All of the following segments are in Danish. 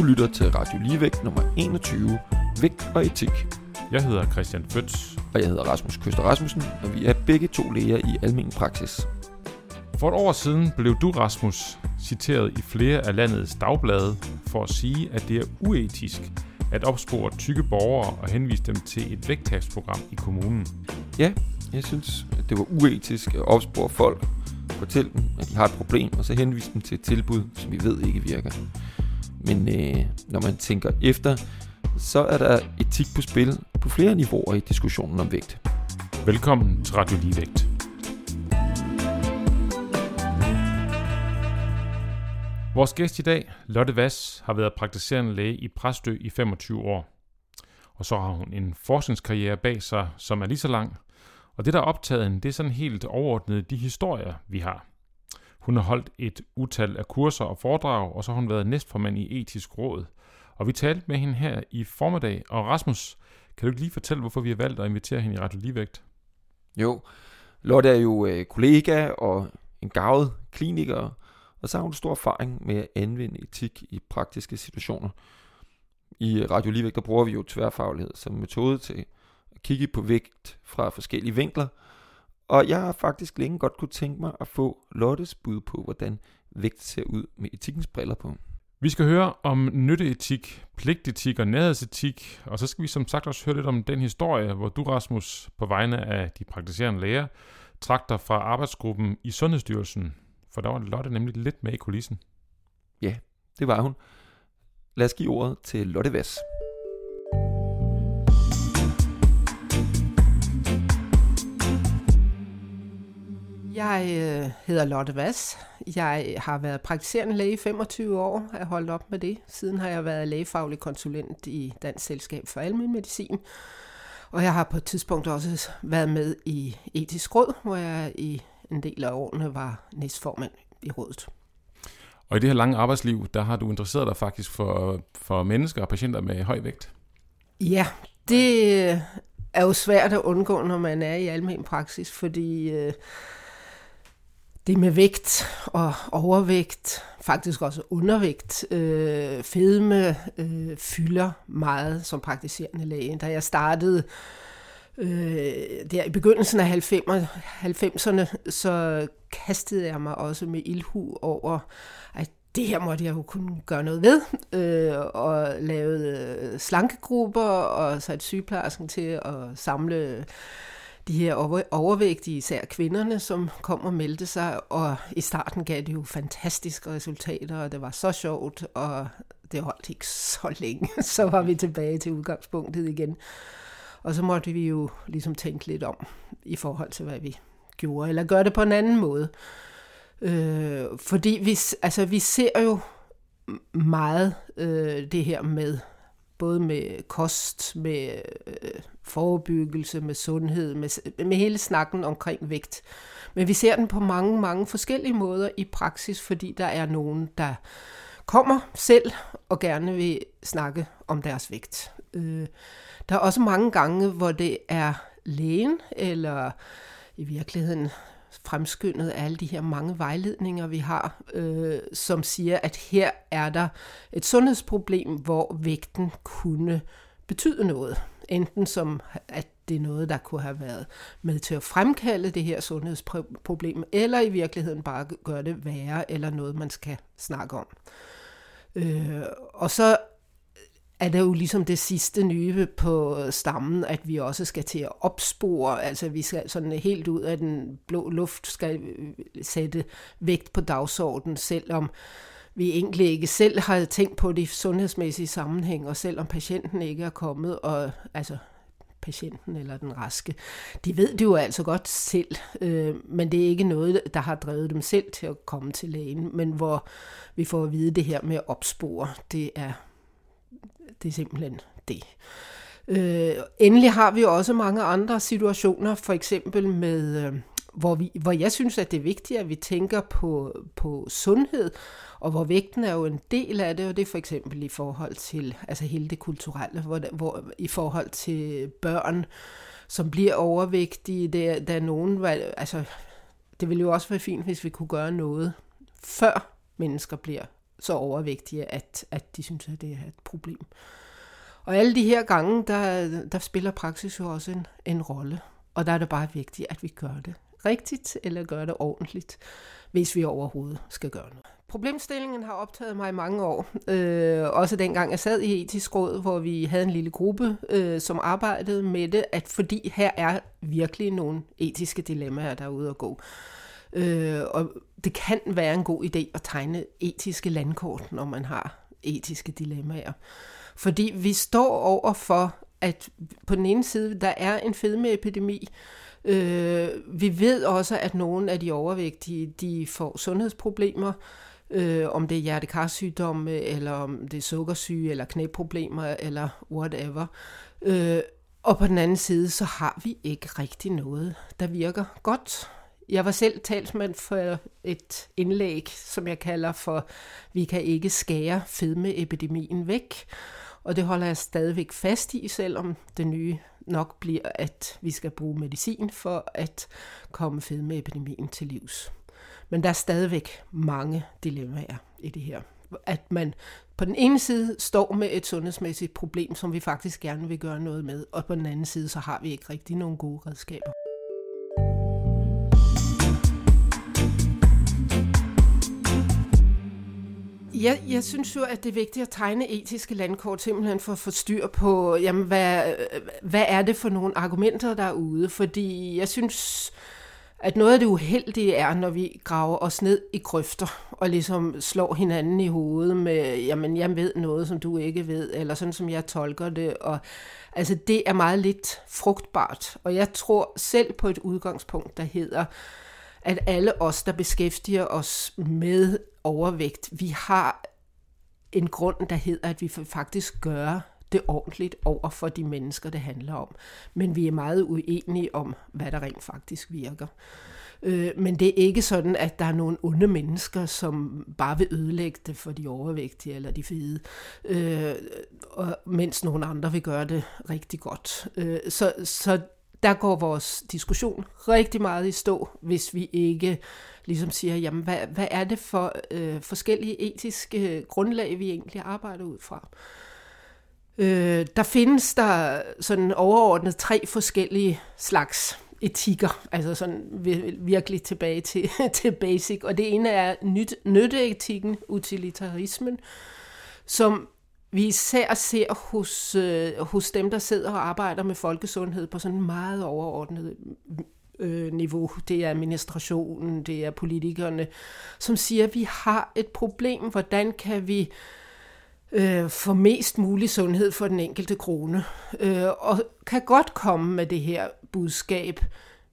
Du lytter til Radio Ligevægt nummer 21, Vægt og Etik. Jeg hedder Christian Føds. Og jeg hedder Rasmus Køster Rasmussen, og vi er begge to læger i almen praksis. For et år siden blev du, Rasmus, citeret i flere af landets dagblade for at sige, at det er uetisk at opspore tykke borgere og henvise dem til et vægttabsprogram i kommunen. Ja, jeg synes, at det var uetisk at opspore folk, fortælle dem, at de har et problem, og så henvise dem til et tilbud, som vi ved ikke virker. Men øh, når man tænker efter, så er der etik på spil på flere niveauer i diskussionen om vægt. Velkommen til Radio Ligevægt. Vores gæst i dag, Lotte Vass, har været praktiserende læge i Præstø i 25 år. Og så har hun en forskningskarriere bag sig, som er lige så lang. Og det, der er optaget, det er sådan helt overordnet de historier, vi har. Hun har holdt et utal af kurser og foredrag, og så har hun været næstformand i etisk råd. Og vi talte med hende her i formiddag. Og Rasmus, kan du ikke lige fortælle, hvorfor vi har valgt at invitere hende i Radio Ligevægt? Jo, Lotte er jo øh, kollega og en gavet kliniker, og så har hun stor erfaring med at anvende etik i praktiske situationer. I Radio Ligevægt, der bruger vi jo tværfaglighed som metode til at kigge på vægt fra forskellige vinkler, og jeg har faktisk længe godt kunne tænke mig at få Lottes bud på, hvordan vægt ser ud med etikkens briller på. Vi skal høre om nytteetik, pligtetik og nærhedsetik, og så skal vi som sagt også høre lidt om den historie, hvor du, Rasmus, på vegne af de praktiserende læger, trak dig fra arbejdsgruppen i Sundhedsstyrelsen, for der var Lotte nemlig lidt med i kulissen. Ja, det var hun. Lad os give ordet til Lotte Vass. Jeg øh, hedder Lotte Vass. Jeg har været praktiserende læge i 25 år. Jeg har holdt op med det. Siden har jeg været lægefaglig konsulent i Dansk Selskab for Almen Medicin. Og jeg har på et tidspunkt også været med i etisk råd, hvor jeg i en del af årene var næstformand i rådet. Og i det her lange arbejdsliv, der har du interesseret dig faktisk for, for mennesker og patienter med høj vægt. Ja, det er jo svært at undgå, når man er i almen praksis, fordi øh, det med vægt og overvægt, faktisk også undervægt, øh, fedme, øh, fylder meget som praktiserende læge. Da jeg startede øh, der i begyndelsen af 90'erne, så kastede jeg mig også med ilhu over, at det her måtte jeg jo kunne gøre noget ved, øh, og lavede slankegrupper, og satte sygeplejersken til at samle de her overvægtige, især kvinderne, som kom og meldte sig, og i starten gav det jo fantastiske resultater, og det var så sjovt, og det holdt ikke så længe. Så var vi tilbage til udgangspunktet igen. Og så måtte vi jo ligesom tænke lidt om, i forhold til, hvad vi gjorde, eller gøre det på en anden måde. Øh, fordi vi, altså, vi ser jo meget øh, det her med, både med kost, med øh, forebyggelse, med sundhed, med, med hele snakken omkring vægt. Men vi ser den på mange, mange forskellige måder i praksis, fordi der er nogen, der kommer selv og gerne vil snakke om deres vægt. Øh, der er også mange gange, hvor det er lægen, eller i virkeligheden fremskyndet af alle de her mange vejledninger, vi har, øh, som siger, at her er der et sundhedsproblem, hvor vægten kunne betyde noget. Enten som, at det er noget, der kunne have været med til at fremkalde det her sundhedsproblem, eller i virkeligheden bare gøre det værre, eller noget, man skal snakke om. Øh, og så er det jo ligesom det sidste nye på stammen, at vi også skal til at opspore, altså vi skal sådan helt ud af den blå luft skal øh, sætte vægt på dagsordenen, selvom vi egentlig ikke selv har tænkt på det sundhedsmæssige sammenhæng, og selvom patienten ikke er kommet, og altså patienten eller den raske, de ved det jo altså godt selv, øh, men det er ikke noget, der har drevet dem selv til at komme til lægen, men hvor vi får at vide det her med at opspore, det er det er simpelthen det. Øh, endelig har vi også mange andre situationer, for eksempel med, øh, hvor, vi, hvor jeg synes, at det er vigtigt, at vi tænker på, på sundhed, og hvor vægten er jo en del af det, og det er for eksempel i forhold til altså hele det kulturelle, hvor, hvor i forhold til børn, som bliver overvægtige, der, der er nogen, altså det ville jo også være fint, hvis vi kunne gøre noget, før mennesker bliver så overvægtige, at, at de synes, at det er et problem. Og alle de her gange, der, der spiller praksis jo også en, en rolle. Og der er det bare vigtigt, at vi gør det rigtigt, eller gør det ordentligt, hvis vi overhovedet skal gøre noget. Problemstillingen har optaget mig i mange år. Øh, også dengang jeg sad i etisk råd, hvor vi havde en lille gruppe, øh, som arbejdede med det, at fordi her er virkelig nogle etiske dilemmaer, der er ude at gå. Øh, og det kan være en god idé at tegne etiske landkort, når man har etiske dilemmaer. Fordi vi står over for, at på den ene side, der er en fedmeepidemi, Øh, vi ved også, at nogle af de overvægtige, de får sundhedsproblemer, øh, om det er hjertekarsygdomme, eller om det er sukkersyge, eller knæproblemer, eller whatever. Øh, og på den anden side, så har vi ikke rigtig noget, der virker godt. Jeg var selv talsmand for et indlæg, som jeg kalder for, vi kan ikke skære fedmeepidemien væk. Og det holder jeg stadigvæk fast i, selvom det nye nok bliver, at vi skal bruge medicin for at komme fedmeepidemien til livs. Men der er stadigvæk mange dilemmaer i det her. At man på den ene side står med et sundhedsmæssigt problem, som vi faktisk gerne vil gøre noget med, og på den anden side, så har vi ikke rigtig nogen gode redskaber. Jeg, jeg synes jo, at det er vigtigt at tegne etiske landkort, simpelthen for at få styr på, jamen, hvad, hvad er det for nogle argumenter, der er ude? Fordi jeg synes, at noget af det uheldige er, når vi graver os ned i grøfter og ligesom slår hinanden i hovedet med, jamen jeg ved noget, som du ikke ved, eller sådan som jeg tolker det. Og, altså det er meget lidt frugtbart. Og jeg tror selv på et udgangspunkt, der hedder, at alle os, der beskæftiger os med overvægt, vi har en grund, der hedder, at vi faktisk gør det ordentligt over for de mennesker, det handler om. Men vi er meget uenige om, hvad der rent faktisk virker. Øh, men det er ikke sådan, at der er nogle onde mennesker, som bare vil ødelægge det for de overvægtige eller de fede, øh, og, mens nogle andre vil gøre det rigtig godt. Øh, så, så der går vores diskussion rigtig meget i stå, hvis vi ikke ligesom siger, jamen hvad, hvad er det for øh, forskellige etiske grundlag, vi egentlig arbejder ud fra. Øh, der findes der sådan overordnet tre forskellige slags etikker, altså sådan virkelig tilbage til, til basic. Og det ene er nyt, nytteetikken, utilitarismen, som vi især ser hos, øh, hos dem, der sidder og arbejder med folkesundhed på sådan en meget overordnet øh, niveau. Det er administrationen, det er politikerne, som siger, at vi har et problem. Hvordan kan vi øh, få mest mulig sundhed for den enkelte krone? Øh, og kan godt komme med det her budskab,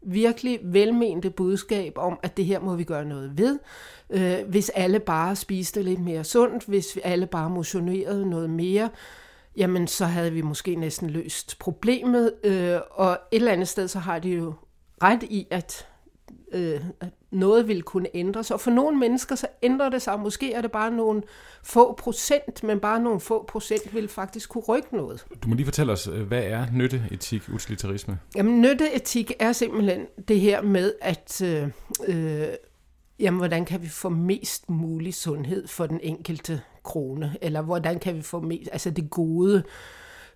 virkelig velmente budskab om, at det her må vi gøre noget ved. Øh, hvis alle bare spiste lidt mere sundt, hvis vi alle bare motionerede noget mere, jamen så havde vi måske næsten løst problemet. Øh, og et eller andet sted, så har de jo ret i, at, øh, noget vil kunne ændre sig. Og for nogle mennesker, så ændrer det sig. Måske er det bare nogle få procent, men bare nogle få procent vil faktisk kunne rykke noget. Du må lige fortælle os, øh, hvad er nytteetik, utilitarisme? Jamen, nytteetik er simpelthen det her med, at øh, øh, jamen, hvordan kan vi få mest mulig sundhed for den enkelte krone? Eller hvordan kan vi få mest, altså det gode,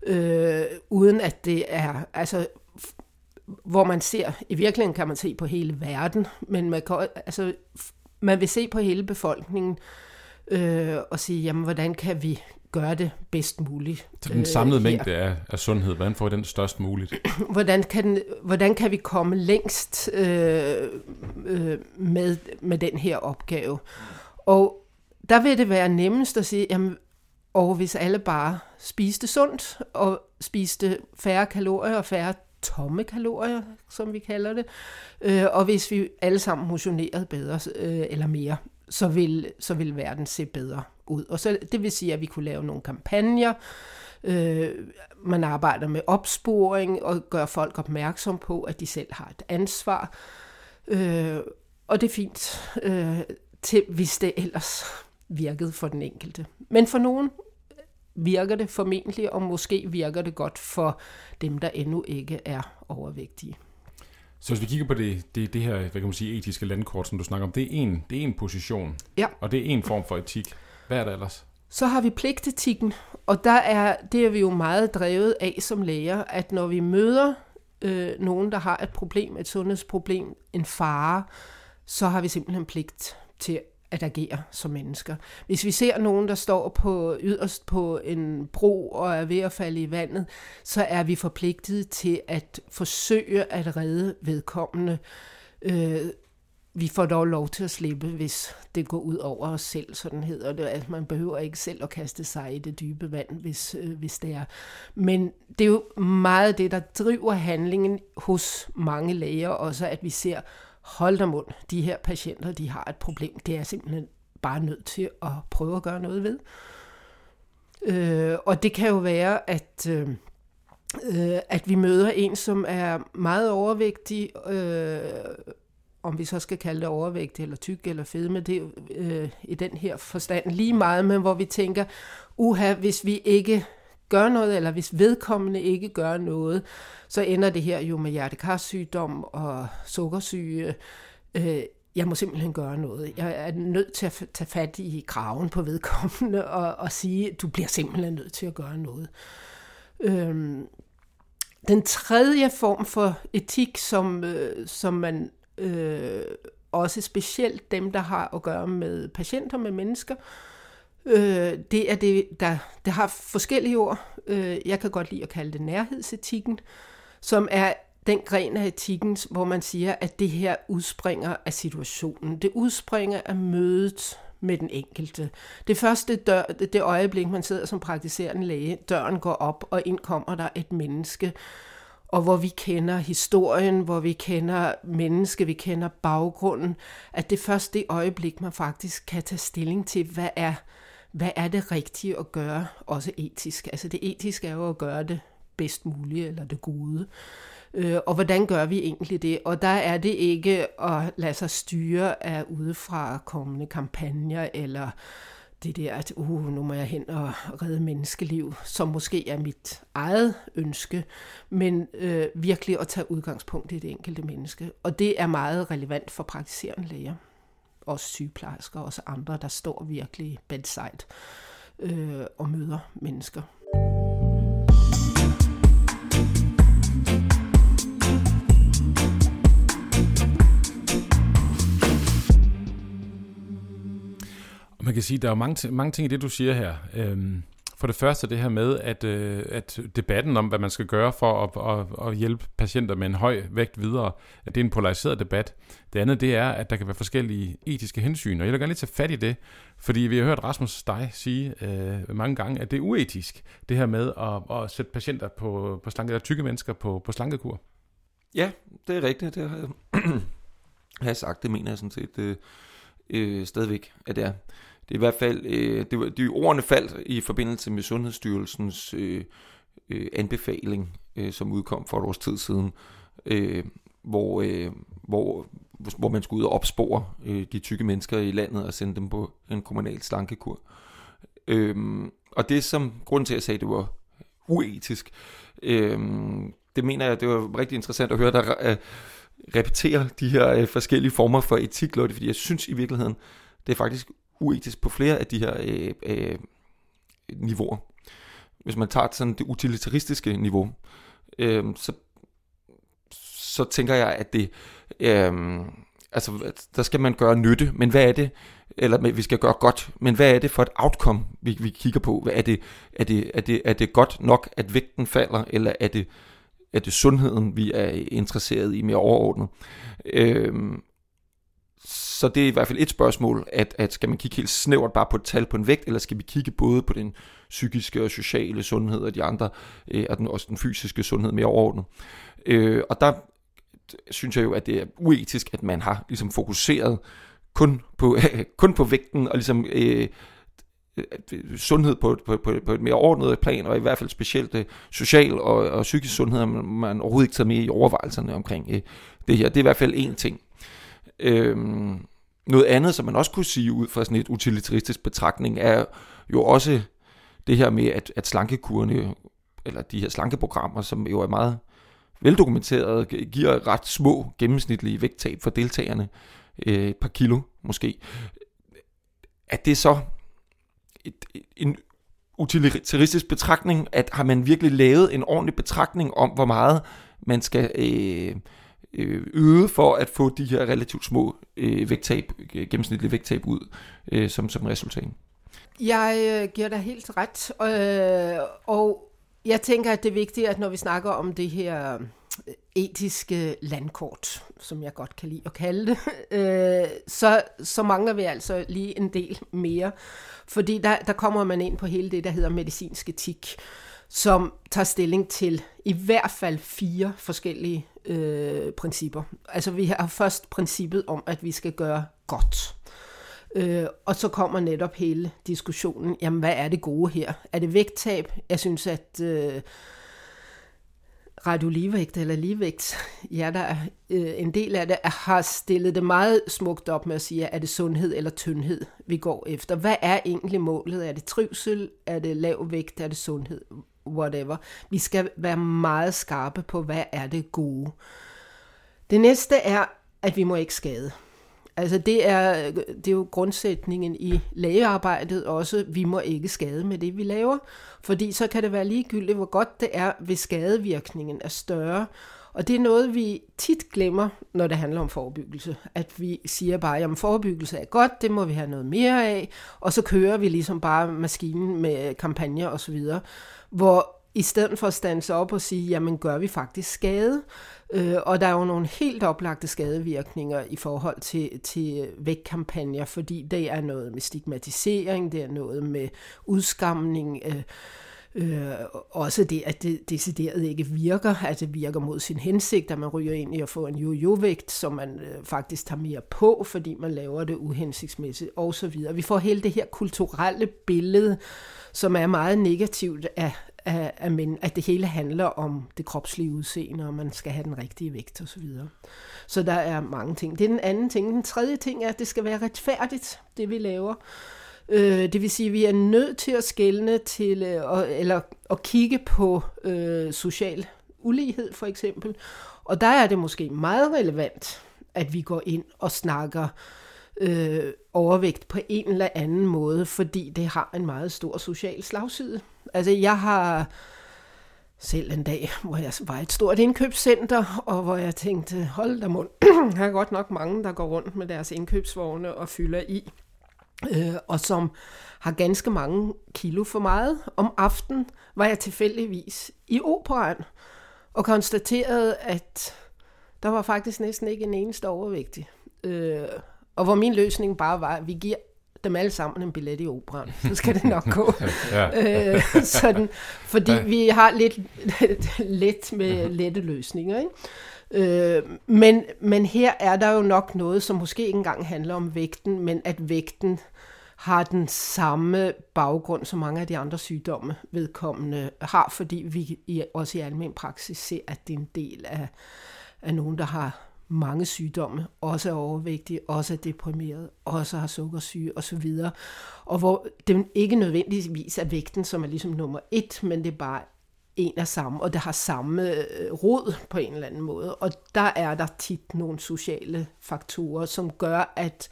øh, uden at det er, altså hvor man ser, i virkeligheden kan man se på hele verden, men man, kan, altså, man vil se på hele befolkningen øh, og sige, jamen, hvordan kan vi gøre det bedst muligt. Så den samlede øh, mængde af, af sundhed, hvordan får vi den størst muligt? hvordan, kan den, hvordan kan vi komme længst øh, øh, med, med den her opgave? Og der vil det være nemmest at sige, jamen, og hvis alle bare spiste sundt, og spiste færre kalorier og færre tomme kalorier, som vi kalder det. Øh, og hvis vi alle sammen motionerede bedre øh, eller mere, så vil, så vil verden se bedre ud. Og så, det vil sige, at vi kunne lave nogle kampagner, øh, man arbejder med opsporing og gør folk opmærksom på, at de selv har et ansvar. Øh, og det er fint, øh, til, hvis det ellers virkede for den enkelte. Men for nogen virker det formentlig, og måske virker det godt for dem, der endnu ikke er overvægtige. Så hvis vi kigger på det, det, det her hvad kan man sige, etiske landkort, som du snakker om, det er en, det er en position, ja. og det er en form for etik. Hvad er der ellers? Så har vi pligtetikken, og der er, det er vi jo meget drevet af som læger, at når vi møder øh, nogen, der har et problem, et sundhedsproblem, en fare, så har vi simpelthen pligt til at agere som mennesker. Hvis vi ser nogen, der står på yderst på en bro og er ved at falde i vandet, så er vi forpligtet til at forsøge at redde vedkommende. Øh, vi får dog lov til at slippe, hvis det går ud over os selv, sådan hedder det. Altså, man behøver ikke selv at kaste sig i det dybe vand, hvis, øh, hvis det er. Men det er jo meget det, der driver handlingen hos mange læger, også at vi ser, hold da mund, de her patienter, de har et problem. Det er simpelthen bare nødt til at prøve at gøre noget ved. Øh, og det kan jo være, at... Øh, øh at vi møder en, som er meget overvægtig, øh, om vi så skal kalde det overvægt eller tyk eller fedme, det er øh, i den her forstand lige meget, men hvor vi tænker, uha, hvis vi ikke gør noget, eller hvis vedkommende ikke gør noget, så ender det her jo med hjertekarsygdom og sukkersyge. Øh, jeg må simpelthen gøre noget. Jeg er nødt til at tage fat i kraven på vedkommende og, og sige, du bliver simpelthen nødt til at gøre noget. Øhm, den tredje form for etik, som, øh, som man øh, også specielt dem, der har at gøre med patienter, med mennesker. Øh, Øh, det er det, der, der har forskellige ord. Øh, jeg kan godt lide at kalde det nærhedsetikken, som er den gren af etikken, hvor man siger, at det her udspringer af situationen. Det udspringer af mødet med den enkelte. Det første dør, det øjeblik, man sidder som praktiserende læge, døren går op, og ind kommer der et menneske, og hvor vi kender historien, hvor vi kender menneske, vi kender baggrunden, at det første det øjeblik, man faktisk kan tage stilling til, hvad er, hvad er det rigtige at gøre, også etisk. Altså det etiske er jo at gøre det bedst muligt, eller det gode. Øh, og hvordan gør vi egentlig det? Og der er det ikke at lade sig styre af udefra kommende kampagner, eller det der, at uh, nu må jeg hen og redde menneskeliv, som måske er mit eget ønske, men øh, virkelig at tage udgangspunkt i det enkelte menneske. Og det er meget relevant for praktiserende læger, også sygeplejersker, og også andre, der står virkelig bedside øh, og møder mennesker. Man kan sige, at der er mange, mange ting i det, du siger her. Øhm, for det første det her med, at, øh, at debatten om, hvad man skal gøre for at, at, at hjælpe patienter med en høj vægt videre, at det er en polariseret debat. Det andet, det er, at der kan være forskellige etiske hensyn, og jeg vil gerne lige tage fat i det, fordi vi har hørt Rasmus dig sige øh, mange gange, at det er uetisk, det her med at, at sætte patienter på, på slanke, eller tykke mennesker på, på slankekur. Ja, det er rigtigt. Det har jeg, har jeg sagt. Det mener jeg sådan set øh, øh, stadigvæk, at det er det er i hvert fald, øh, det var, de ordene faldt i forbindelse med Sundhedsstyrelsens øh, øh, anbefaling, øh, som udkom for et års tid siden, øh, hvor, øh, hvor, hvor man skulle ud og opspore øh, de tykke mennesker i landet og sende dem på en kommunal slankekur. Øh, og det som, grunden til at jeg sagde, at det var uetisk, øh, det mener jeg, det var rigtig interessant at høre dig øh, repetere de her øh, forskellige former for etik, Lotte, fordi jeg synes i virkeligheden, det er faktisk uetisk på flere af de her øh, øh, niveauer. Hvis man tager sådan det utilitaristiske niveau, øh, så, så tænker jeg, at det, øh, altså, der skal man gøre nytte, men hvad er det, eller vi skal gøre godt, men hvad er det for et outcome, vi, vi kigger på? Hvad er, det, er, det, er, det, er det godt nok, at vægten falder, eller er det, er det sundheden, vi er interesseret i mere overordnet? Øh, så det er i hvert fald et spørgsmål, at, at skal man kigge helt snævert bare på et tal på en vægt, eller skal vi kigge både på den psykiske og sociale sundhed og de andre, øh, og den, også den fysiske sundhed mere overordnet. Øh, og der synes jeg jo, at det er uetisk, at man har ligesom fokuseret kun på, kun på vægten, og ligesom øh, sundhed på, på, på, på et mere ordnet plan, og i hvert fald specielt øh, social og, og psykisk sundhed, man, man overhovedet ikke tager med i overvejelserne omkring øh, det her. Det er i hvert fald en ting. Øhm, noget andet, som man også kunne sige ud fra sådan et utilitaristisk betragtning, er jo også det her med, at, at slankekurene, eller de her slankeprogrammer, som jo er meget veldokumenteret, giver ret små gennemsnitlige vægttab for deltagerne, øh, et par kilo måske, at det så et, en utilitaristisk betragtning, at har man virkelig lavet en ordentlig betragtning om, hvor meget man skal øh, Øh, øget for at få de her relativt små øh, vægttab, gennemsnitlige vægttab ud øh, som, som resultat. Jeg øh, giver dig helt ret, øh, og jeg tænker, at det er vigtigt, at når vi snakker om det her øh, etiske landkort, som jeg godt kan lide at kalde det, øh, så, så mangler vi altså lige en del mere. Fordi der, der kommer man ind på hele det, der hedder medicinsk etik, som tager stilling til i hvert fald fire forskellige øh, principper. Altså vi har først princippet om, at vi skal gøre godt. Øh, og så kommer netop hele diskussionen, jamen hvad er det gode her? Er det vægttab? Jeg synes, at øh, radioligevægt eller ligevægt, ja, der er øh, en del af det, har stillet det meget smukt op med at sige, er det sundhed eller tyndhed, vi går efter? Hvad er egentlig målet? Er det trivsel? Er det lav vægt? Er det sundhed? Whatever. Vi skal være meget skarpe på, hvad er det gode? Det næste er, at vi må ikke skade. Altså det er, det er jo grundsætningen i lægearbejdet også, vi må ikke skade med det, vi laver, fordi så kan det være ligegyldigt, hvor godt det er, hvis skadevirkningen er større. Og det er noget, vi tit glemmer, når det handler om forebyggelse. At vi siger bare, at forebyggelse er godt, det må vi have noget mere af, og så kører vi ligesom bare maskinen med kampagner osv., hvor i stedet for at stanse op og sige, jamen gør vi faktisk skade? Øh, og der er jo nogle helt oplagte skadevirkninger i forhold til, til vægtkampagner, fordi det er noget med stigmatisering, det er noget med udskamning, øh, Øh, også det, at det decideret ikke virker, at det virker mod sin hensigt, at man ryger ind i at få en jojo-vægt, som man øh, faktisk tager mere på, fordi man laver det uhensigtsmæssigt osv. Vi får hele det her kulturelle billede, som er meget negativt af, af, af men, at det hele handler om det kropslige udseende, og man skal have den rigtige vægt osv. Så, så der er mange ting. Det er den anden ting. Den tredje ting er, at det skal være retfærdigt, det vi laver. Øh, det vil sige, at vi er nødt til at skælne til, øh, eller at kigge på øh, social ulighed for eksempel. Og der er det måske meget relevant, at vi går ind og snakker øh, overvægt på en eller anden måde, fordi det har en meget stor social slagside. Altså jeg har selv en dag, hvor jeg var i et stort indkøbscenter, og hvor jeg tænkte, hold da mund, der er godt nok mange, der går rundt med deres indkøbsvogne og fylder i, øh, og som har ganske mange kilo for meget. Om aftenen var jeg tilfældigvis i operan, og konstaterede, at der var faktisk næsten ikke en eneste overvægtig. Øh, og hvor min løsning bare var, at vi giver dem alle sammen en billet i operan. Så skal det nok gå. ja. øh, sådan, fordi ja. vi har lidt let med lette løsninger. Ikke? Øh, men, men her er der jo nok noget, som måske ikke engang handler om vægten, men at vægten har den samme baggrund som mange af de andre sygdomme vedkommende har, fordi vi i, også i almen praksis ser, at det er en del af, af nogen, der har mange sygdomme, også er overvægtige, også er deprimeret, også har sukkersyge osv. Og hvor det ikke nødvendigvis er vægten, som er ligesom nummer et, men det er bare en af samme, og det har samme øh, rod på en eller anden måde. Og der er der tit nogle sociale faktorer, som gør, at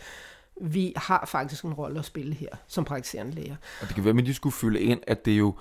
vi har faktisk en rolle at spille her som praktiserende læger. Og det kan være, at de skulle fylde ind, at det er jo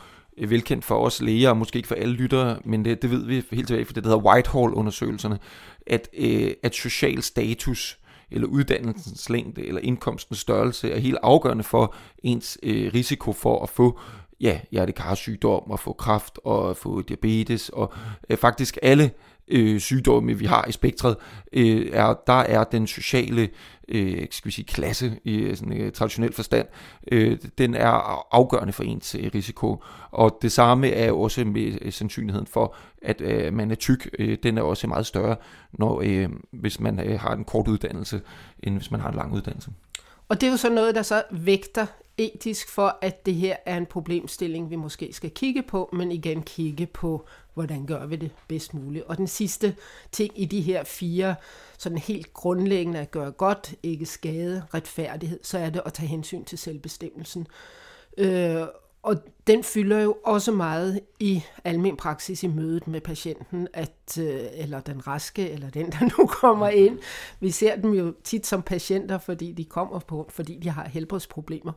velkendt for os læger, og måske ikke for alle lyttere, men det, det ved vi helt tilbage for det, der hedder Whitehall-undersøgelserne, at, øh, at social status, eller uddannelsens længde, eller indkomstens størrelse, er helt afgørende for ens øh, risiko for at få ja, hjertekarsygdom, og få kræft, og få diabetes, og øh, faktisk alle øh, sygdomme, vi har i spektret, øh, er, der er den sociale øh, skal vi sige, klasse i øh, sådan, øh, traditionel forstand, øh, den er afgørende for ens øh, risiko. Og det samme er også med øh, sandsynligheden for, at øh, man er tyk. Øh, den er også meget større, når, øh, hvis man øh, har en kort uddannelse, end hvis man har en lang uddannelse. Og det er jo så noget, der så vægter etisk for, at det her er en problemstilling, vi måske skal kigge på, men igen kigge på, hvordan gør vi det bedst muligt. Og den sidste ting i de her fire sådan helt grundlæggende at gøre godt, ikke skade, retfærdighed, så er det at tage hensyn til selvbestemmelsen. Øh, og den fylder jo også meget i almen praksis i mødet med patienten, at, øh, eller den raske, eller den, der nu kommer ind. Vi ser dem jo tit som patienter, fordi de kommer på, fordi de har helbredsproblemer.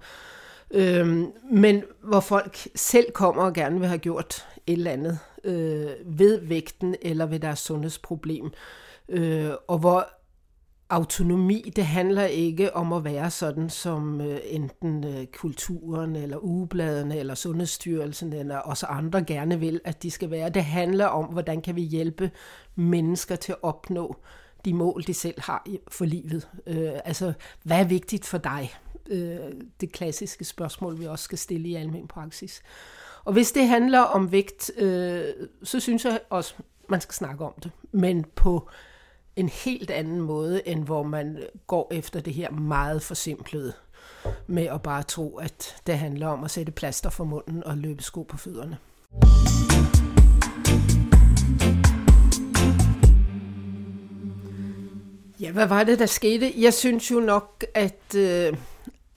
Øh, men hvor folk selv kommer og gerne vil have gjort et eller andet øh, ved vægten eller ved deres sundhedsproblem. Øh, og hvor autonomi, det handler ikke om at være sådan, som øh, enten øh, kulturen, eller ugebladene, eller Sundhedsstyrelsen, eller os andre gerne vil, at de skal være. Det handler om, hvordan kan vi hjælpe mennesker til at opnå de mål, de selv har for livet. Øh, altså, hvad er vigtigt for dig? Øh, det klassiske spørgsmål, vi også skal stille i almen praksis. Og hvis det handler om vægt, øh, så synes jeg også, man skal snakke om det. Men på en helt anden måde, end hvor man går efter det her meget forsimplede med at bare tro, at det handler om at sætte plaster for munden og løbe sko på fødderne. Ja, hvad var det, der skete? Jeg synes jo nok, at, øh,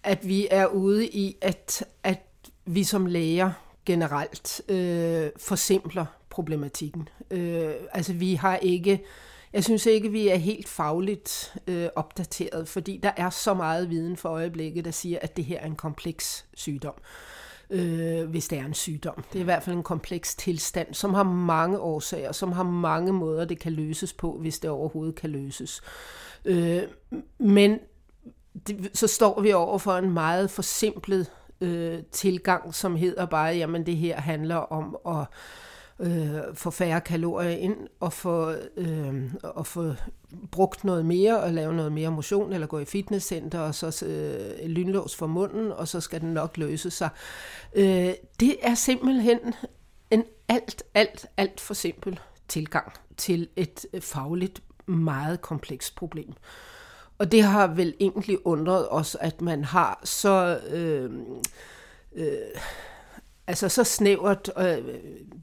at vi er ude i, at, at vi som læger generelt øh, forsimpler problematikken. Øh, altså vi har ikke, jeg synes ikke, vi er helt fagligt øh, opdateret, fordi der er så meget viden for øjeblikket, der siger, at det her er en kompleks sygdom. Øh, hvis det er en sygdom. Det er i hvert fald en kompleks tilstand, som har mange årsager, som har mange måder, det kan løses på, hvis det overhovedet kan løses. Øh, men det, så står vi over for en meget forsimplet øh, tilgang, som hedder bare, jamen det her handler om at øh, få færre kalorier ind og få, øh, og få brugt noget mere og lave noget mere motion eller gå i fitnesscenter og så øh, lynlås for munden, og så skal den nok løse sig. Øh, det er simpelthen en alt, alt, alt for simpel tilgang til et øh, fagligt meget komplekst problem. Og det har vel egentlig undret os, at man har så... Øh, øh, altså så snævert, øh,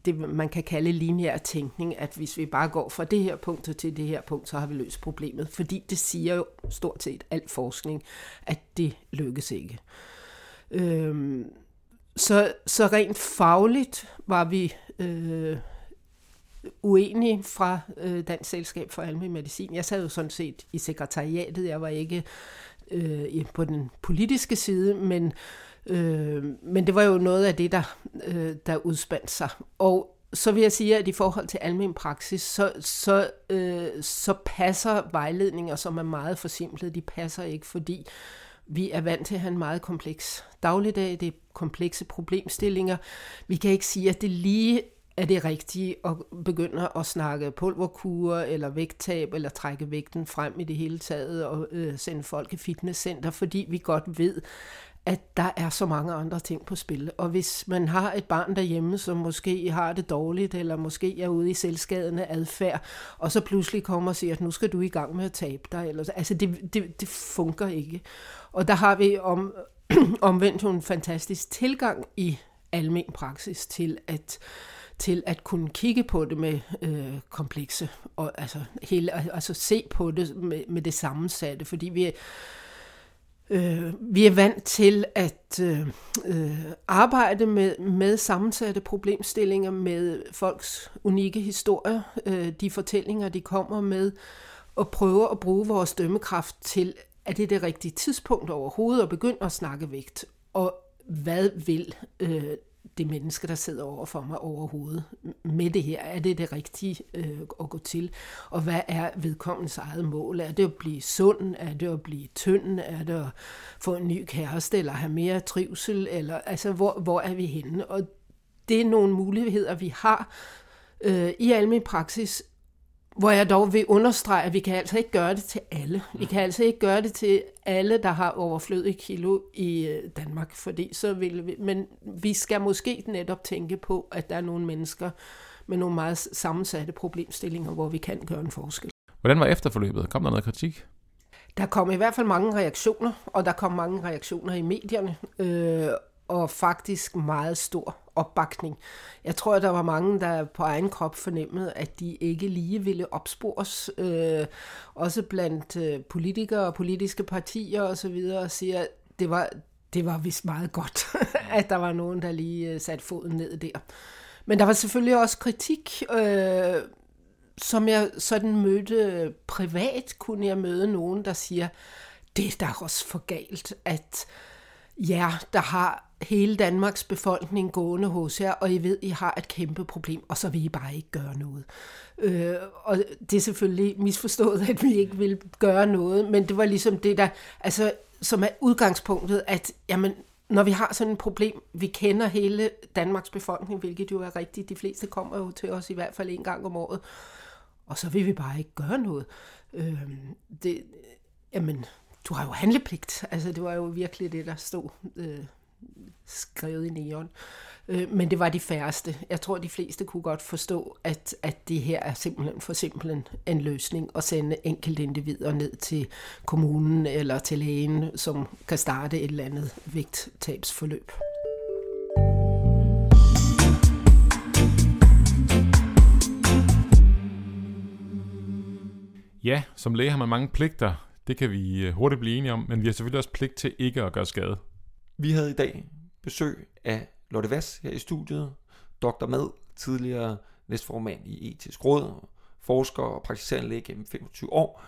det man kan kalde lineær tænkning, at hvis vi bare går fra det her punkt til det her punkt, så har vi løst problemet. Fordi det siger jo stort set alt forskning, at det lykkes ikke. Øh, så, så rent fagligt var vi øh, uenige fra øh, Dansk Selskab for Almindelig Medicin. Jeg sad jo sådan set i sekretariatet, jeg var ikke øh, på den politiske side, men, øh, men det var jo noget af det, der, øh, der udspandt sig. Og så vil jeg sige, at i forhold til almen praksis, så, så, øh, så passer vejledninger, som er meget forsimplede, de passer ikke, fordi vi er vant til at have en meget kompleks dagligdag, det er komplekse problemstillinger. Vi kan ikke sige, at det lige er det rigtige at begynde at snakke pulverkur eller vægttab eller trække vægten frem i det hele taget og øh, sende folk i fitnesscenter, fordi vi godt ved, at der er så mange andre ting på spil. Og hvis man har et barn derhjemme, som måske har det dårligt, eller måske er ude i selvskadende adfærd, og så pludselig kommer og siger, at nu skal du i gang med at tabe dig. Eller, altså det, det, det fungerer ikke. Og der har vi om, omvendt en fantastisk tilgang i almen praksis til at til at kunne kigge på det med øh, komplekse, og altså, hele, altså se på det med, med det sammensatte, fordi vi, øh, vi er vant til at øh, øh, arbejde med, med sammensatte problemstillinger, med folks unikke historier, øh, de fortællinger, de kommer med, og prøve at bruge vores dømmekraft til, er det det rigtige tidspunkt overhovedet at begynde at snakke vægt, og hvad vil øh, det menneske, der sidder over for mig overhovedet med det her. Er det det rigtige øh, at gå til? Og hvad er vedkommens eget mål? Er det at blive sund? Er det at blive tynd? Er det at få en ny kæreste? Eller have mere trivsel? Eller, altså, hvor, hvor er vi henne? Og det er nogle muligheder, vi har øh, i almindelig praksis, hvor jeg dog vil understrege, at vi kan altså ikke gøre det til alle. Vi kan altså ikke gøre det til alle, der har overflødige kilo i øh, Danmark, fordi så vil vi, men vi skal måske netop tænke på, at der er nogle mennesker med nogle meget sammensatte problemstillinger, hvor vi kan gøre en forskel. Hvordan var efterforløbet? Kom der noget kritik? Der kom i hvert fald mange reaktioner, og der kom mange reaktioner i medierne, øh, og faktisk meget stor opbakning. Jeg tror, at der var mange, der på egen krop fornemmede, at de ikke lige ville opspores, øh, også blandt øh, politikere og politiske partier osv., og, og siger, at det var, det var vist meget godt, at der var nogen, der lige øh, satte foden ned der. Men der var selvfølgelig også kritik, øh, som jeg sådan mødte privat, kunne jeg møde nogen, der siger, det er da også for galt, at jer, der har hele Danmarks befolkning gående hos jer, og I ved, I har et kæmpe problem, og så vil I bare ikke gøre noget. Øh, og det er selvfølgelig misforstået, at vi ikke vil gøre noget, men det var ligesom det, der, altså, som er udgangspunktet, at jamen, når vi har sådan et problem, vi kender hele Danmarks befolkning, hvilket jo er rigtigt, de fleste kommer jo til os i hvert fald en gang om året, og så vil vi bare ikke gøre noget. Øh, det, jamen, du har jo handlepligt. Altså, det var jo virkelig det, der stod øh, skrevet i neon. Øh, men det var de færreste. Jeg tror, de fleste kunne godt forstå, at, at det her er simpelthen for simpelthen en løsning at sende enkelte individer ned til kommunen eller til lægen, som kan starte et eller andet vægttabsforløb. Ja, som læge har man mange pligter. Det kan vi øh, hurtigt blive enige om, men vi har selvfølgelig også pligt til ikke at gøre skade. Vi havde i dag besøg af Lotte Vass her i studiet, doktor med, tidligere næstformand i etisk råd, forsker og praktiserende læge gennem 25 år,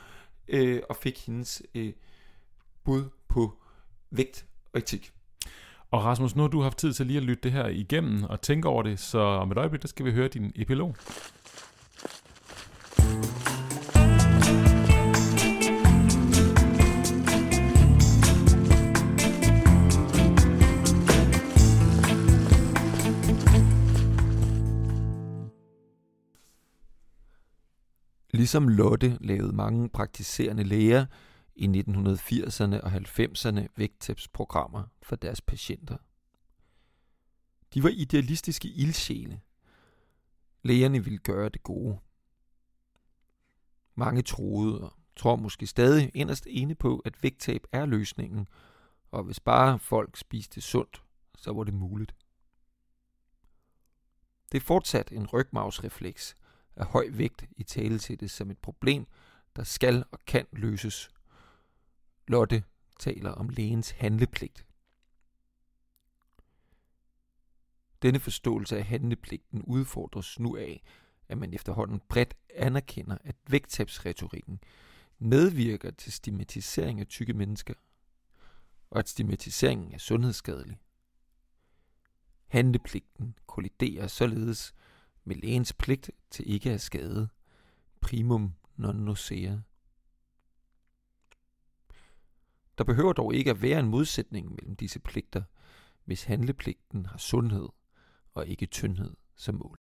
øh, og fik hendes øh, bud på vægt og etik. Og Rasmus, nu har du haft tid til lige at lytte det her igennem og tænke over det, så om et øjeblik, der skal vi høre din epilog. Ligesom Lotte lavede mange praktiserende læger i 1980'erne og 90'erne vægttabsprogrammer for deres patienter. De var idealistiske ildsjæle. Lægerne ville gøre det gode. Mange troede og tror måske stadig inderst inde på, at vægttab er løsningen, og hvis bare folk spiste sundt, så var det muligt. Det er fortsat en rygmavsrefleks, af høj vægt i tale til det som et problem, der skal og kan løses. Lotte taler om lægens handlepligt. Denne forståelse af handlepligten udfordres nu af, at man efterhånden bredt anerkender, at vægttabsretorikken medvirker til stigmatisering af tykke mennesker, og at stigmatiseringen er sundhedsskadelig. Handlepligten kolliderer således med lægens pligt til ikke at skade. Primum non nocere. Der behøver dog ikke at være en modsætning mellem disse pligter, hvis handlepligten har sundhed og ikke tyndhed som mål.